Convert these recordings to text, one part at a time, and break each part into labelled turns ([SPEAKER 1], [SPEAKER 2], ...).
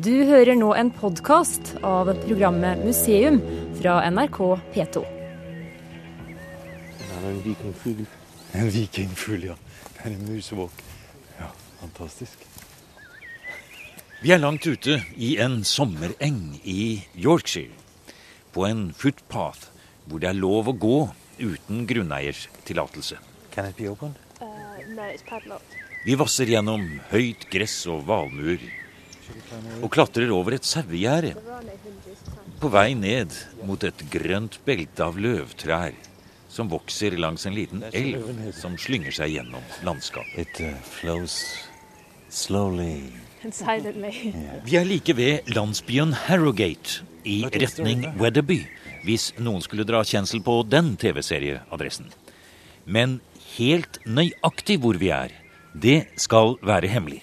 [SPEAKER 1] Du hører nå en podkast av programmet Museum fra NRK P2.
[SPEAKER 2] Det er en vikingfugl. En vikingfugl, ja. Det er en musevåk. Ja, fantastisk.
[SPEAKER 3] Vi er langt ute i en sommereng i Yorkshire. På en footpath hvor det er lov å gå uten grunneiers tillatelse.
[SPEAKER 2] det it be opened?
[SPEAKER 3] Vi vasser gjennom høyt gress og valmuer og klatrer over et sauegjerde. På vei ned mot et grønt belte av løvtrær som vokser langs en liten elv som slynger seg gjennom landskapet.
[SPEAKER 2] It uh.
[SPEAKER 3] Vi er like ved landsbyen Harrogate i retning Weatherby, hvis noen skulle dra kjensel på den TV-serieadressen. Men helt nøyaktig hvor vi er, det skal være hemmelig.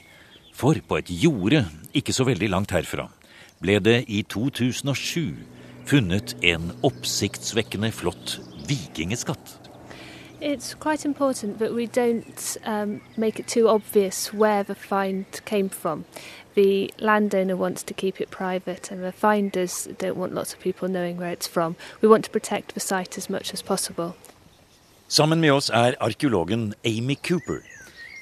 [SPEAKER 3] For på et jorde ikke så veldig langt herfra ble det i 2007 funnet en oppsiktsvekkende flott vikingeskatt.
[SPEAKER 4] It's quite important that we don't um, make it too obvious where the find came from. The landowner wants to keep it private, and the finders don't want lots of people knowing where it's from. We want to protect the site as much as possible.
[SPEAKER 3] Sammen med oss er arkeologen Amy Cooper.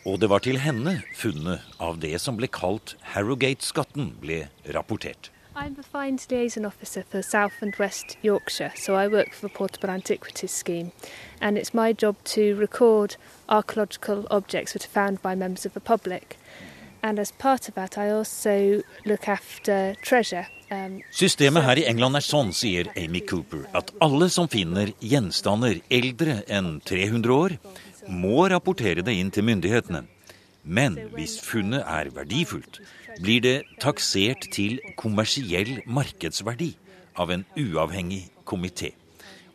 [SPEAKER 3] Og det var til henne funnet av det som ble kalt Harrogate-skatten, ble rapportert.
[SPEAKER 4] I'm a fines Liaison Officer for South and West Yorkshire, so I work for the Portable Antiquities Scheme. And it's my job to record archaeological objects that are found by members of the public. And as part of that, I also look after treasure. Um,
[SPEAKER 3] Systemet her i England er sånn, sier Amy Cooper, at alle som finner gjenstander eldre enn 300 år, må rapportere det inn til myndighetene. Men hvis funnet er verdifullt, blir det taksert til kommersiell markedsverdi av en uavhengig komité.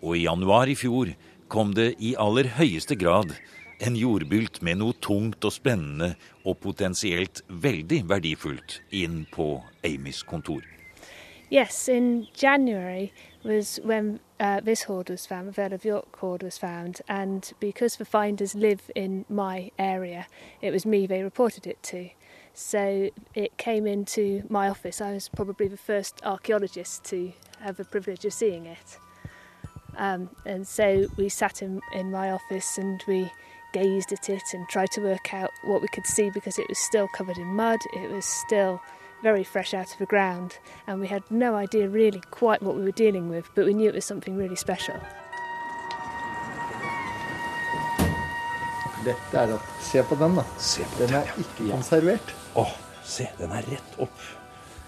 [SPEAKER 3] Og i januar i fjor kom det i aller høyeste grad en jordbylt med noe tungt og spennende og potensielt veldig verdifullt inn på Amys kontor.
[SPEAKER 4] Yes, in January was when uh, this hoard was found, the Vale of York hoard was found, and because the finders live in my area, it was me they reported it to. So it came into my office. I was probably the first archaeologist to have the privilege of seeing it. Um, and so we sat in, in my office and we gazed at it and tried to work out what we could see because it was still covered in mud, it was still very fresh out of the ground, and we had no idea really quite what we were dealing with, but we knew it was something really special.
[SPEAKER 5] Dette er at Se på den, da.
[SPEAKER 3] Se på
[SPEAKER 5] Den
[SPEAKER 3] den,
[SPEAKER 5] er
[SPEAKER 3] ja.
[SPEAKER 5] ikke konservert.
[SPEAKER 3] Å, se, den er rett opp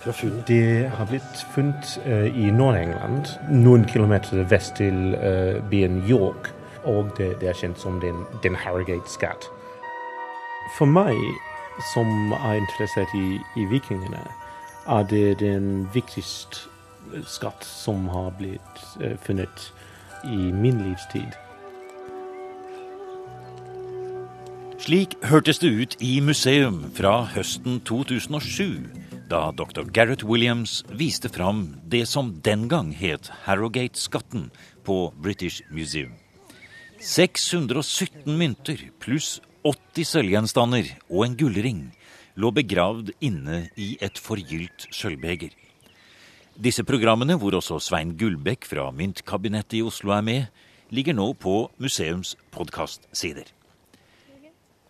[SPEAKER 3] fra funnet.
[SPEAKER 6] Det har blitt funnet eh, i Nord-England, noen kilometer vest til eh, byen York. Og det, det er kjent som den, den Harrogate-skatt. For meg, som er interessert i, i vikingene, er det den viktigste skatt som har blitt eh, funnet i min livstid.
[SPEAKER 3] Slik hørtes det ut i museum fra høsten 2007, da dr. Gareth Williams viste fram det som den gang het Harrogate-skatten på British Museum. 617 mynter pluss 80 sølvgjenstander og en gullring lå begravd inne i et forgylt sølvbeger. Disse programmene, hvor også Svein Gullbekk fra Myntkabinettet i Oslo er med, ligger nå på museums podkastsider.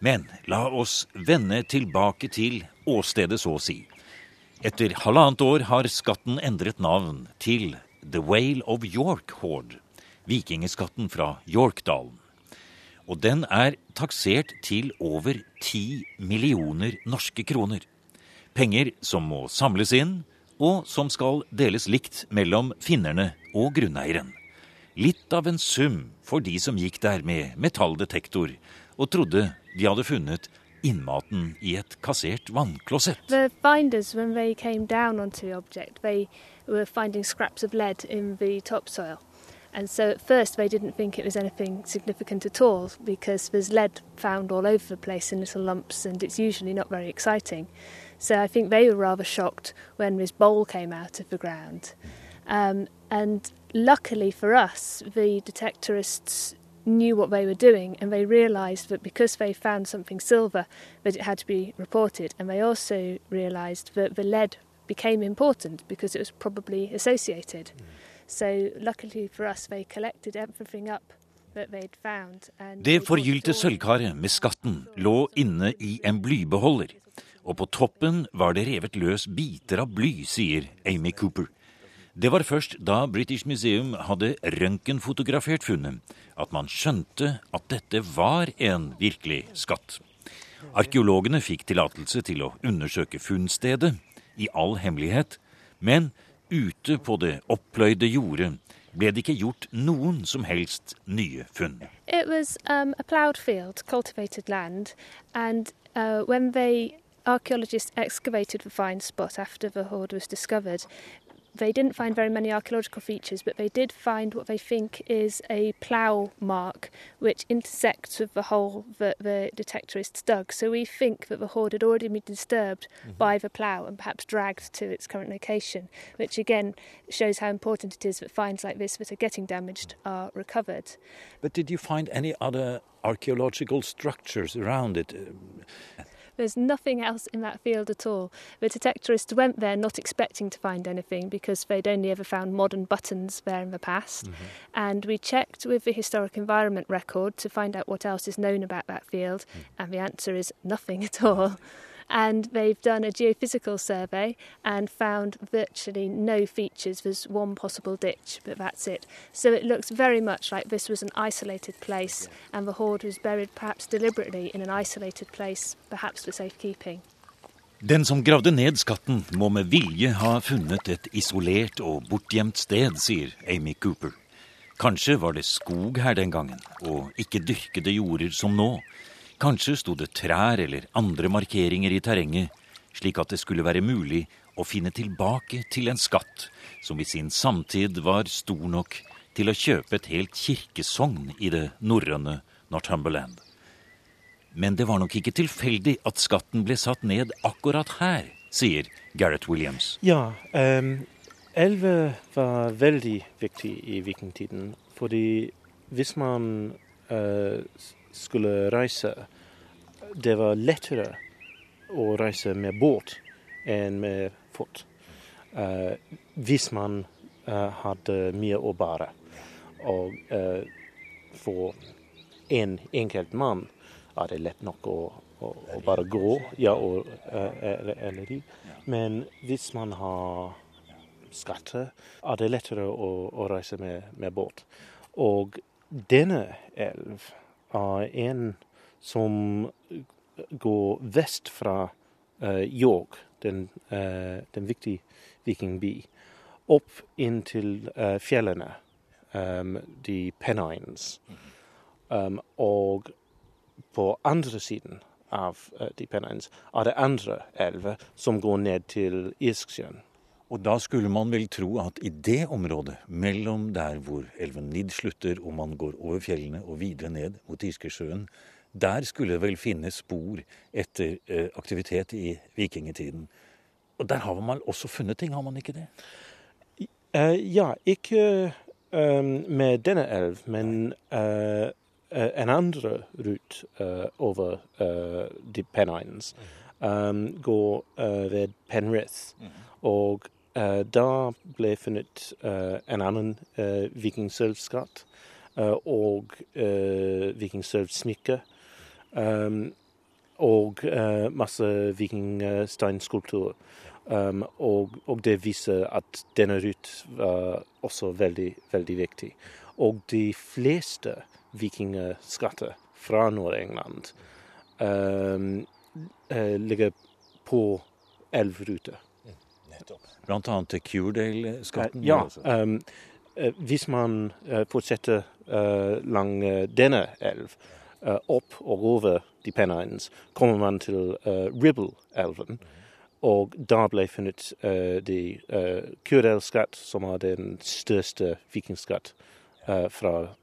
[SPEAKER 3] Men la oss vende tilbake til åstedet, så å si. Etter halvannet år har skatten endret navn til The Whale of York Horde, vikingeskatten fra Yorkdalen. Og den er taksert til over ti millioner norske kroner. Penger som må samles inn, og som skal deles likt mellom finnerne og grunneieren. Litt av en sum for de som gikk der med metalldetektor og trodde de hadde funnet innmaten i et kassert vannklosett.
[SPEAKER 4] The finders, when they came down onto the object, they were finding lead in the. And so at first they didn't think it was anything significant at all because there's lead found all over the place in little lumps and it's usually not very exciting. So I think they were rather shocked when this bowl came out of the ground. Um, and luckily for us, the detectorists knew what they were doing and they realised that because they found something silver that it had to be reported and they also realised that the lead became important because it was probably associated. So luckily for us, they collected everything up
[SPEAKER 3] Det forgylte sølvkaret med skatten lå inne i en blybeholder, og på toppen var det revet løs biter av bly, sier Amy Cooper. Det var først da British Museum hadde røntgenfotografert funnet, at man skjønte at dette var en virkelig skatt. Arkeologene fikk tillatelse til å undersøke funnstedet, i all hemmelighet, men ute på det oppløyde jordet ble det ikke gjort noen som helst nye funn.
[SPEAKER 4] Was um, field, land, and uh, archaeologists excavated the find spot after the hoard was discovered, they didn't find very many archaeological features, but they did find what they think is a plough mark which intersects with the hole that the detectorists dug. So we think that the hoard had already been disturbed mm-hmm. by the plough and perhaps dragged to its current location, which again shows how important it is that finds like this that are getting damaged are recovered.
[SPEAKER 2] But did you find any other archaeological structures around it?
[SPEAKER 4] There's nothing else in that field at all. The detectorists went there not expecting to find anything because they'd only ever found modern buttons there in the past. Mm-hmm. And we checked with the historic environment record to find out what else is known about that field, mm. and the answer is nothing at all and they've done a geophysical survey and found virtually no features. There's one possible ditch, but that's it. So it looks very much like this was an isolated place, and the hoard was buried perhaps deliberately in an isolated place, perhaps for safekeeping.
[SPEAKER 3] Den som gravde ned skatten, må med vilje ha funnet et isolert og bortgjemt sted, sier Amy Cooper. Kanskje var det skog her den gangen, og ikke dyrkede jorder som nå. Kanskje sto det trær eller andre markeringer i terrenget, slik at det skulle være mulig å finne tilbake til en skatt som i sin samtid var stor nok til å kjøpe et helt kirkesogn i det norrøne Northumberland. Men det var nok ikke tilfeldig at skatten ble satt ned akkurat her, sier Gareth Williams.
[SPEAKER 6] Ja, um, elve var veldig viktig i vikingtiden. Fordi hvis man skulle reise, det var lettere å reise med båt enn med fot. Uh, hvis man uh, hadde mye å bære. Og for en enkelt mann er det lett nok å, å, å bare gå, ja, og, eller, eller de. Men hvis man har skatter, er det lettere å, å reise med, med båt. Og denne elv er en som går vest fra uh, York, den, uh, den viktige vikingby, opp inn til uh, fjellene, um, de Pennines. Um, og på andre siden av de Pennines er det andre elver som går ned til Isksjøen.
[SPEAKER 2] Og da skulle man vel tro at i det området, mellom der hvor elven Nid slutter og man går over fjellene og videre ned mot Irskesjøen, der skulle det vel finnes spor etter eh, aktivitet i vikingtiden. Og der har man også funnet ting, har man ikke det?
[SPEAKER 6] Uh, ja, ikke um, med denne elv, men uh, en andre rute uh, over de Pennines um, går ved Penrith. Mm. Og Uh, da ble funnet uh, en annen uh, vikingsølvskatt og vikingsølvsmykke. Og masse vikingsteinskulpturer. Og, og, det viser at denne rut var også veldig, veldig viktig. Og de fleste vikingskatter fra Nord-England ligger på elvruter.
[SPEAKER 2] Blant annet til Curedale-skatten?
[SPEAKER 6] Ja. Um, hvis man uh, fortsetter uh, lang denne elv, uh, opp og over de Pennines, kommer man til Ribble-elven. Og da ble funnet uh, de uh, Curedale-skatt, som er den største vikingskatt uh, fra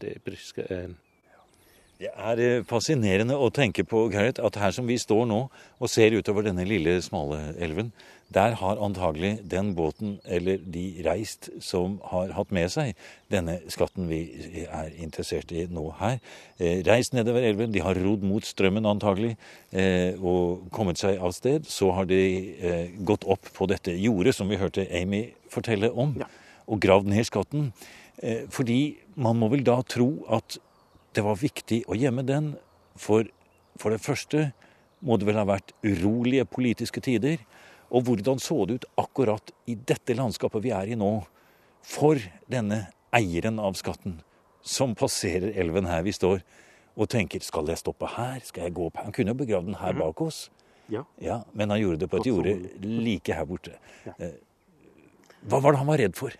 [SPEAKER 6] det britiske øyen.
[SPEAKER 2] Det er eh, fascinerende å tenke på Gerrit, at her som vi står nå og ser utover denne lille, smale elven, der har antagelig den båten eller de reist som har hatt med seg denne skatten vi er interessert i nå her. Eh, reist nedover elven, de har rodd mot strømmen antagelig eh, og kommet seg av sted. Så har de eh, gått opp på dette jordet som vi hørte Amy fortelle om, og gravd ned skatten. Eh, fordi man må vel da tro at det var viktig å gjemme den, for for det første må det vel ha vært urolige politiske tider. Og hvordan så det ut akkurat i dette landskapet vi er i nå, for denne eieren av skatten, som passerer elven her vi står, og tenker skal jeg stoppe her, skal jeg gå opp her? Han kunne jo begravd den her mhm. bak oss,
[SPEAKER 6] ja.
[SPEAKER 2] ja. men han gjorde det på et jorde like her borte. Eh, hva var det han var redd for?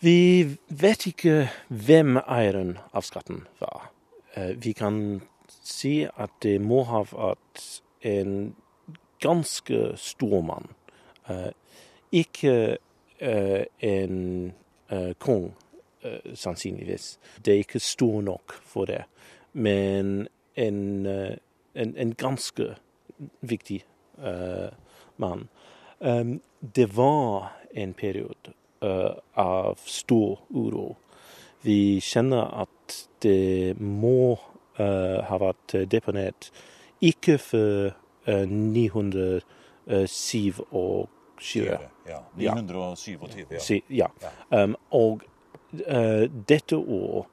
[SPEAKER 6] Vi vet ikke hvem eieren av skatten var. Eh, vi kan si at det må ha vært en ganske stor mann. Uh, ikke uh, en kong, sannsynligvis. Det er ikke stor nok for det. Men en, en, en ganske viktig mann. Det var en periode av stor uro. Vi kjenner at det må ha vært deponert ikke for 927.
[SPEAKER 2] Ja. 927,
[SPEAKER 6] ja. ja. Um, og uh, dette år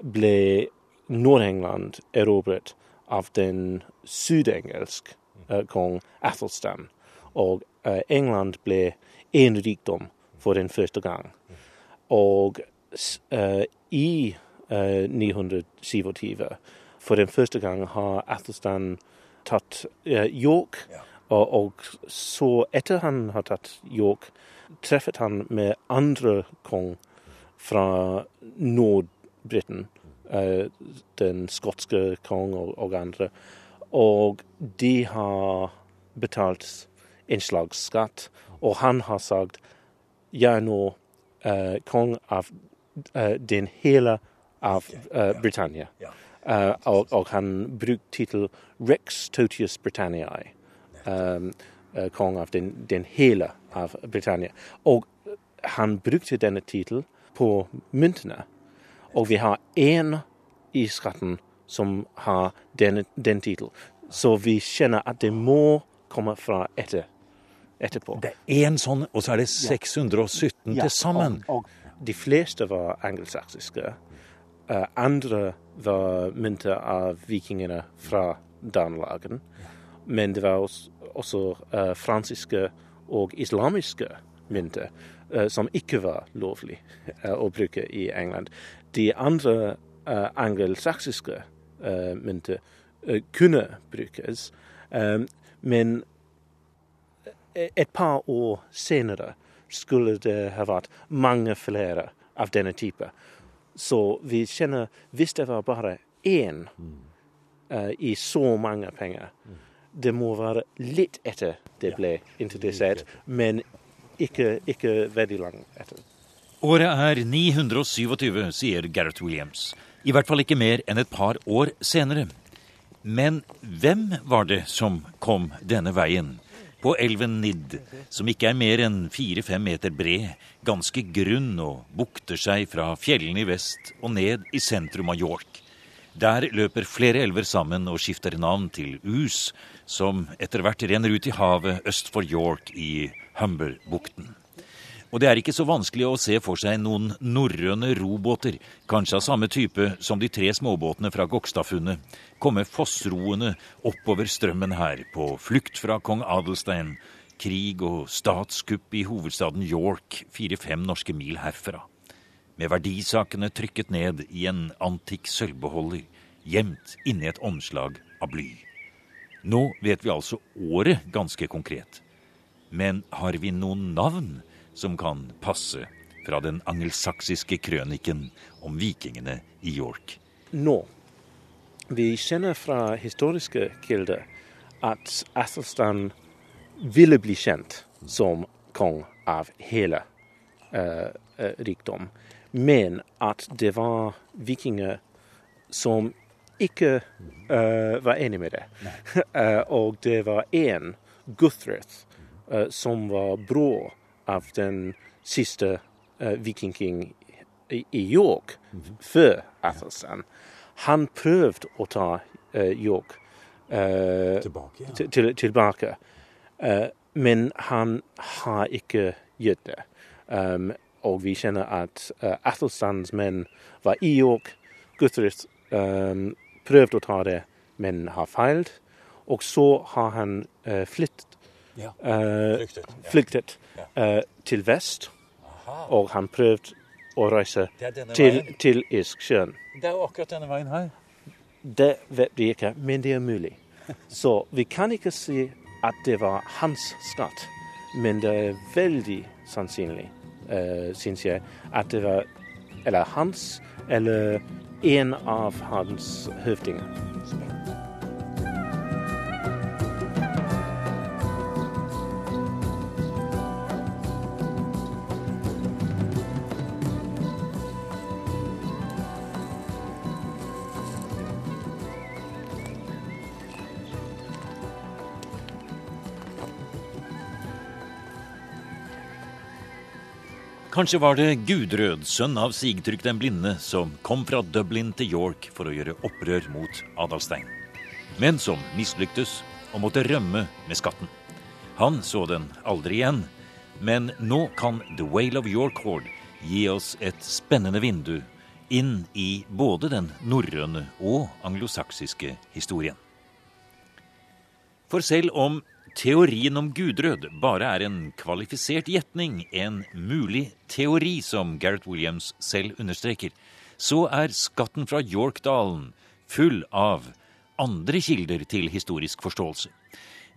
[SPEAKER 6] ble Nord-England erobret av den sydengelske uh, kong Athelstan. Og uh, England ble en rikdom for den første gang. Og i 927, for den første gang, har Athelstan tatt uh, York. Ja. Og, og, så, etter han har tatt York, treffet han med andre kong fra Nord-Briten. Eh, den skotske kong og, og, andre. Og de har betalt en slags skatt. Og han har sagt jeg er nå uh, kong av uh, den hele av uh, Britannia. Uh, og, og, han brukte tittelen Rex Totius Britanniae, um, uh, kong av den, den, hele av Britannia. Og han brukte denne tittelen på myntene. Og vi har én i skatten som har denne, den tittelen. Så vi kjenner at det må komme fra etter, etterpå.
[SPEAKER 2] Det er én sånn, og så er det 617 ja. til sammen.
[SPEAKER 6] Og, og, de fleste var angelsaksiske. Uh, andre var mynter av vikingene fra Danelagen. Men det var også, også uh, fransiske og islamiske mynter uh, som ikke var lovlig å bruke i England. De andre angelsaksiske mynter kunne brukes, men et par år senere skulle det ha vært mange flere av denne type. Så vi kjenner Hvis det var bare én uh, i så mange penger, det må være litt etter det ble introdusert, men ikke, ikke veldig langt etter.
[SPEAKER 3] Året er 927, sier Gareth Williams. I hvert fall ikke mer enn et par år senere. Men hvem var det som kom denne veien? På elven Nidd, som ikke er mer enn fire-fem meter bred, ganske grunn og bukter seg fra fjellene i vest og ned i sentrum av York. Der løper flere elver sammen og skifter navn til Us, som etter hvert renner ut i havet øst for York i Humberbukten. Og det er ikke så vanskelig å se for seg noen norrøne robåter, kanskje av samme type som de tre småbåtene fra Gokstadfunnet, komme fossroende oppover strømmen her, på flukt fra kong Adelstein, krig og statskupp i hovedstaden York, fire-fem norske mil herfra. Med verdisakene trykket ned i en antikk sølvbeholder, gjemt inni et omslag av bly. Nå vet vi altså året ganske konkret. Men har vi noen navn som kan passe fra den angelsaksiske krøniken om vikingene i York.
[SPEAKER 6] Nå, vi kjenner fra historiske kilder at Athelstan ville bli kjent som kong av hele uh, uh, rikdom, men at det var vikinger som ikke uh, var enig med det. uh, og det var én, Guthrith, uh, som var bror av den siste uh, vikingking i, i York mm -hmm. før Athelstan. Han prøvde å ta York
[SPEAKER 2] tilbake. Ja.
[SPEAKER 6] Til, tilbake. men han har ikke gjort det. Um, og vi kjenner at Athelstans menn var i York. Guthrith um, prøvde å ta det, men har feilt. Og så har han uh, flyttet,
[SPEAKER 2] ja.
[SPEAKER 6] uh,
[SPEAKER 2] flyktet, ja.
[SPEAKER 6] flyktet uh, til vest.
[SPEAKER 2] Aha.
[SPEAKER 6] Og han prøvde å reise til, til Isksjøen.
[SPEAKER 2] Det er jo akkurat denne veien her.
[SPEAKER 6] Det vet vi ikke, men det er mulig. Så vi kan ikke si at det var hans skatt, men det er veldig sannsynlig, uh, syns jeg, at det var eller hans eller en av hans høvdinger.
[SPEAKER 3] Kanskje var det Gudrød, sønn av Sigtrygg den blinde, som kom fra Dublin til York for å gjøre opprør mot Adalstein, men som mislyktes og måtte rømme med skatten. Han så den aldri igjen, men nå kan The Whale of York Horde gi oss et spennende vindu inn i både den norrøne og anglosaksiske historien. For selv om teorien om Gudrød bare er en kvalifisert gjetning, en mulig teori, som Gareth Williams selv understreker, så er skatten fra Yorkdalen full av andre kilder til historisk forståelse.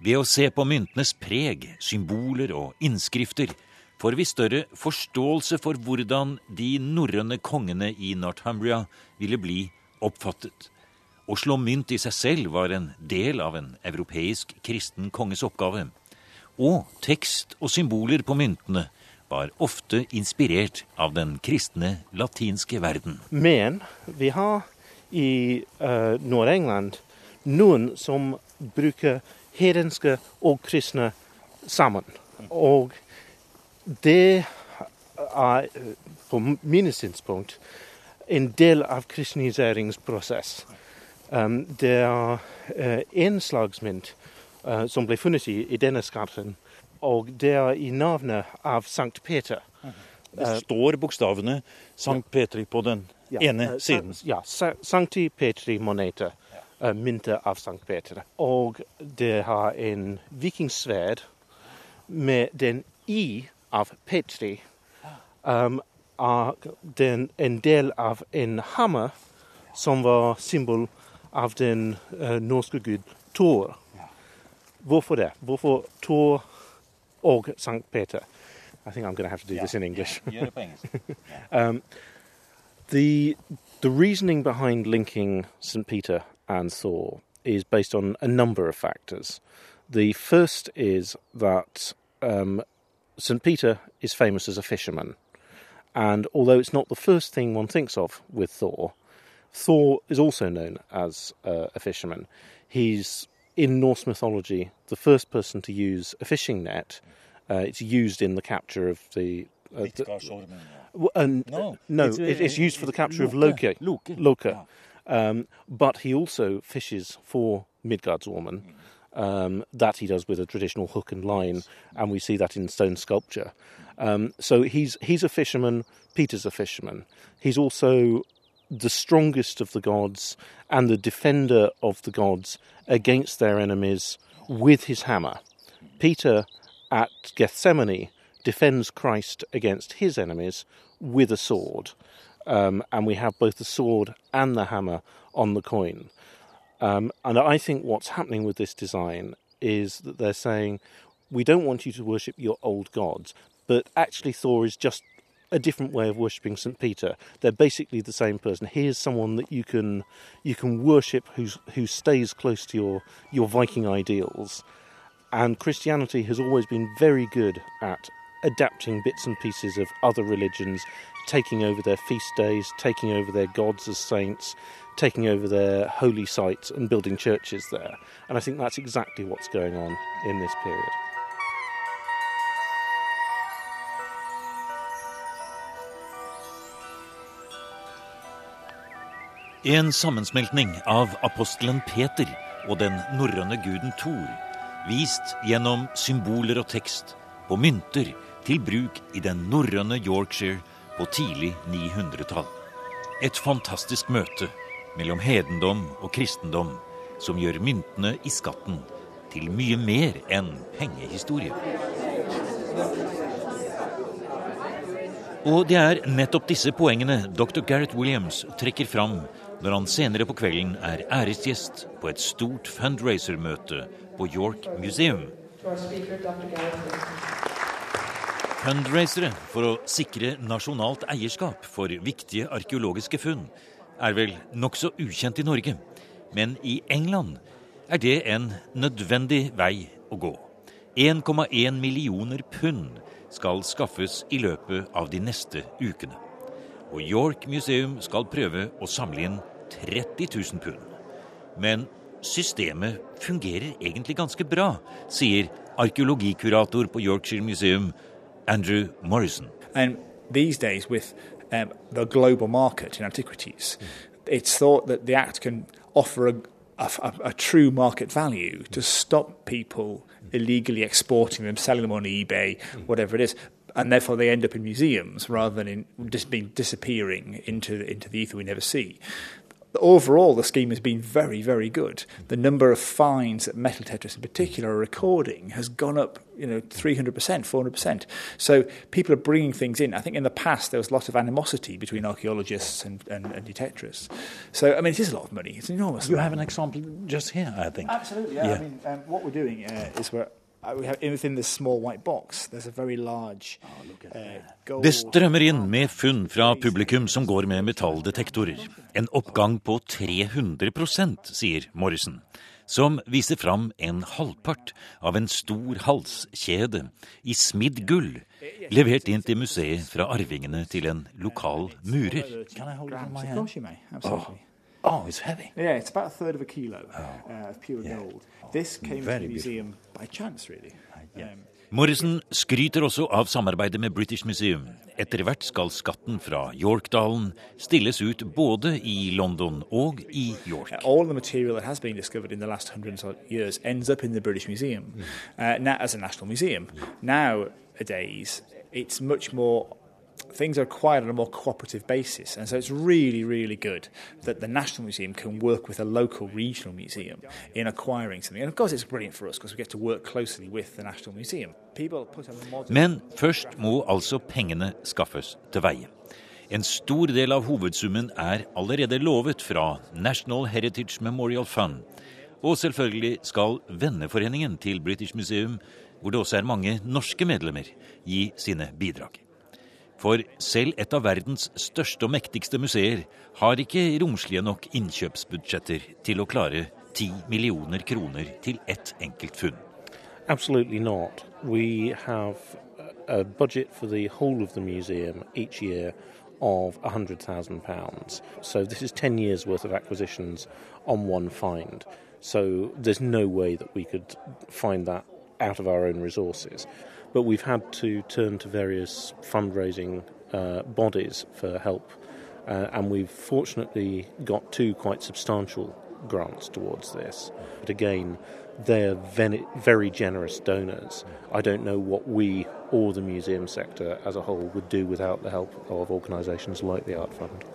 [SPEAKER 3] Ved å se på myntenes preg, symboler og innskrifter får vi større forståelse for hvordan de norrøne kongene i Northumbria ville bli oppfattet. Å slå mynt i seg selv var en del av en europeisk kristen konges oppgave. Og tekst og symboler på myntene var ofte inspirert av den kristne latinske verden.
[SPEAKER 6] Men vi har i uh, Nord-England noen som bruker hedenske og kristne sammen. Og det er på mine synspunkt en del av kristniseringsprosess. Det er uh, en slags mynt uh, som ble funnet i, i, denne skatten, og det er i navnet av Sankt Peter.
[SPEAKER 2] Det står bokstavene Sankt Petri på den ene
[SPEAKER 6] uh,
[SPEAKER 2] siden.
[SPEAKER 6] Ja, Sankti Petri moneta. Uh, mynte av Sankt Peter. Og det har en vikingsverd med den i av Petri. Um, er den en del av en hammer som var symbol av den uh, norske gud Thor. Hvorfor det? Hvorfor Thor og Sankt Peter? I think I'm going to have to do this in English.
[SPEAKER 2] Det.
[SPEAKER 6] Um, the the reasoning behind linking St. Peter and Thor is based on a number of factors. The first is that um, St. Peter is famous as a fisherman, and although it's not the first thing one thinks of with Thor, Thor is also known as uh, a fisherman. He's in Norse mythology the first person to use a fishing net. Uh, it's used in the capture of the. Uh, the and,
[SPEAKER 2] No,
[SPEAKER 6] no,
[SPEAKER 2] it's, uh,
[SPEAKER 6] it- it's used for the capture of. Loki.
[SPEAKER 2] Loke.
[SPEAKER 6] Loke.
[SPEAKER 2] Yeah.
[SPEAKER 6] Um, but he also fishes for Midgardsormen. Um, that he does with a traditional hook and line, and we see that in stone sculpture. Um, so he's he's a fisherman. Peter's a fisherman. He's also the strongest of the gods and the defender of the gods against their enemies with his hammer. Peter at Gethsemane defends Christ against his enemies with a sword. Um, and we have both the sword and the hammer on the coin. Um, and I think what's happening with this design is that they're saying, we don't want you to worship your old gods, but actually Thor is just a different way of worshipping St. Peter. They're basically the same person. Here's someone that you can you can worship who's, who stays close to your, your Viking ideals. And Christianity has always been very good at adapting bits and pieces of other religions, taking over their feast days, taking over their gods as saints, taking over their holy sites and building churches there. And I think that's exactly what's going on in this period.
[SPEAKER 3] En sammensmeltning av apostelen Peter og den norrøne guden Thor, vist gjennom symboler og tekst på mynter til bruk i den norrøne Yorkshire på tidlig 900-tall. Et fantastisk møte mellom hedendom og kristendom som gjør myntene i skatten til mye mer enn pengehistorie. Og det er nettopp disse poengene dr. Gareth Williams trekker fram når han senere på kvelden er æresgjest på et stort fundraiser-møte på York Museum. Fundraisere for å sikre nasjonalt eierskap for viktige arkeologiske funn er vel nokså ukjent i Norge, men i England er det en nødvendig vei å gå. 1,1 millioner pund skal skaffes i løpet av de neste ukene. Og York Museum skal prøve å samle inn 30 000 pund. Men systemet fungerer egentlig ganske bra, sier arkeologikurator på Yorkshire Museum, Andrew Morrison.
[SPEAKER 7] And these days, with um, the global market in antiquities, it's thought that the Act can offer a, a, a, true market value to stop people illegally exporting them, selling them on eBay, whatever it is. And therefore, they end up in museums rather than just being disappearing into into the ether we never see overall, the scheme has been very, very good. The number of fines that Metal Tetris in particular are recording has gone up, you know, 300%, 400%. So people are bringing things in. I think in the past there was a lot of animosity between archaeologists and, and, and detectorists. So, I mean, it is a lot of money. It's enormous.
[SPEAKER 2] You have an example just here, I think.
[SPEAKER 7] Absolutely, yeah. yeah. I mean, um, what we're doing uh, is we're Uh, within this small white box, there's a very large,
[SPEAKER 3] uh, Det strømmer inn med funn fra publikum som går med metalldetektorer. En oppgang på 300% sier Morrison, som viser fram en halvpart av en stor halskjede i smidd gull, levert inn til museet fra arvingene til en lokal murer.
[SPEAKER 7] Kan jeg holde den i hånden?
[SPEAKER 2] Oh, it's heavy.
[SPEAKER 7] Yeah, it's about a third of a kilo oh. uh, of pure yeah. gold. This came Very to the museum beautiful. by chance, really.
[SPEAKER 3] Yeah. Um, Morrison skryter også av samarbeidet med British Museum. Etter hvert skal skatten fra Yorkdalen stilles ut både i London og i York.
[SPEAKER 7] All the material that has been discovered in the last hundreds of years ends up in the British Museum mm. uh, now, as a national museum. Nowadays, it's much more things are acquired on a more cooperative basis. And so it's really, really good that the National Museum can work with a local regional museum in acquiring something. And of course, it's brilliant for us because we get to work closely with the National Museum.
[SPEAKER 3] Men først må altså pengene skaffes til veie. En stor del av hovedsummen er allerede lovet fra National Heritage Memorial Fund. Og selvfølgelig skal venneforeningen til British Museum, hvor det også er mange norske medlemmer, gi sine bidrag. For selv et av verdens største og mektigste museer har ikke romslige nok innkjøpsbudsjetter til å klare 10 millioner kroner til ett enkelt funn.
[SPEAKER 6] Absolutely not. We have a budget for the whole of the museum each year of £100,000. So this is 10 years' worth of acquisitions on one find. So there's no way that we could find that out of our own resources. But we've had to turn to various fundraising uh, bodies for help, uh, and we've fortunately got two quite substantial grants towards this. But again, they're very generous donors. I don't know what we or the museum sector as a whole would do without the help of organisations like the Art Fund.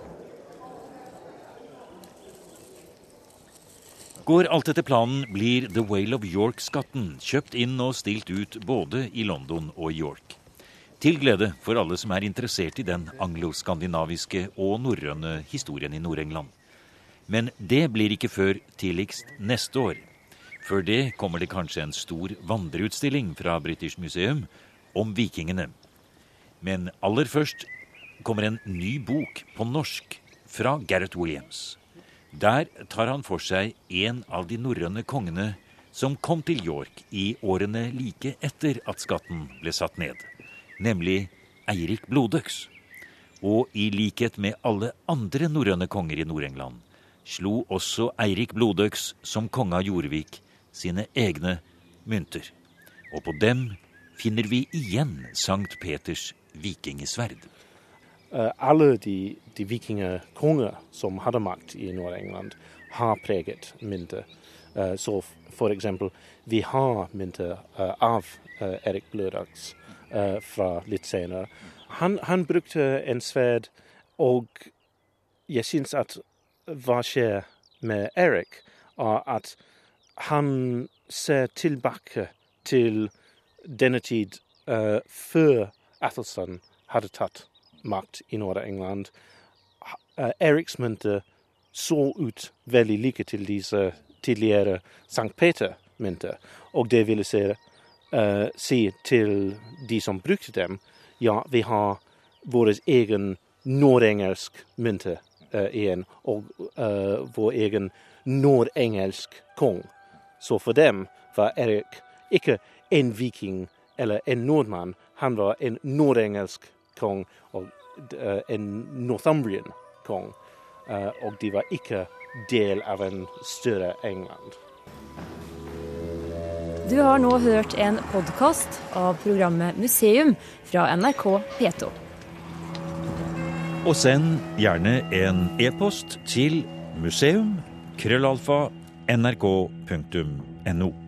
[SPEAKER 3] Går alt etter planen, blir The Whale of York-skatten kjøpt inn og stilt ut både i London og York. Til glede for alle som er interessert i den angloskandinaviske og norrøne historien i Nord-England. Men det blir ikke før tidligst neste år. Før det kommer det kanskje en stor vandreutstilling fra British Museum om vikingene. Men aller først kommer en ny bok på norsk fra Gareth Williams. Der tar han for seg en av de norrøne kongene som kom til York i årene like etter at skatten ble satt ned, nemlig Eirik Blodøks. Og i likhet med alle andre norrøne konger i Nord-England slo også Eirik Blodøks som konge av Jorvik sine egne mynter. Og på dem finner vi igjen Sankt Peters vikingesverd.
[SPEAKER 6] Uh, alle de, de vikingkonger som hadde makt i Nord-England, har preget mynter. Uh, så for eksempel, vi har mynter uh, av Erik Blødags fra litt senere. Han, han, brukte en sverd, og jeg syns at hva skjer med Erik, er at han ser tilbake til denne tid før Athelstan hadde tatt makt i Nord-England. Eriksmynter Eriks mynter så ut veldig like til disse tidligere St. Peter-mynter. Og det ville si, uh, si til de som brukte dem, ja, vi har vår egen nordengelsk mynte uh, igjen, og vår egen nordengelsk kong. Så for dem var Erik ikke en viking eller en nordmann, han var en nordengelsk kong og uh, en Northumbrian kong. Uh, og de var ikke del av en større England.
[SPEAKER 1] Du har nå hørt en podkast av programmet Museum fra NRK P2.
[SPEAKER 3] Og send gjerne en e-post til museum krøllalfa nrk.no.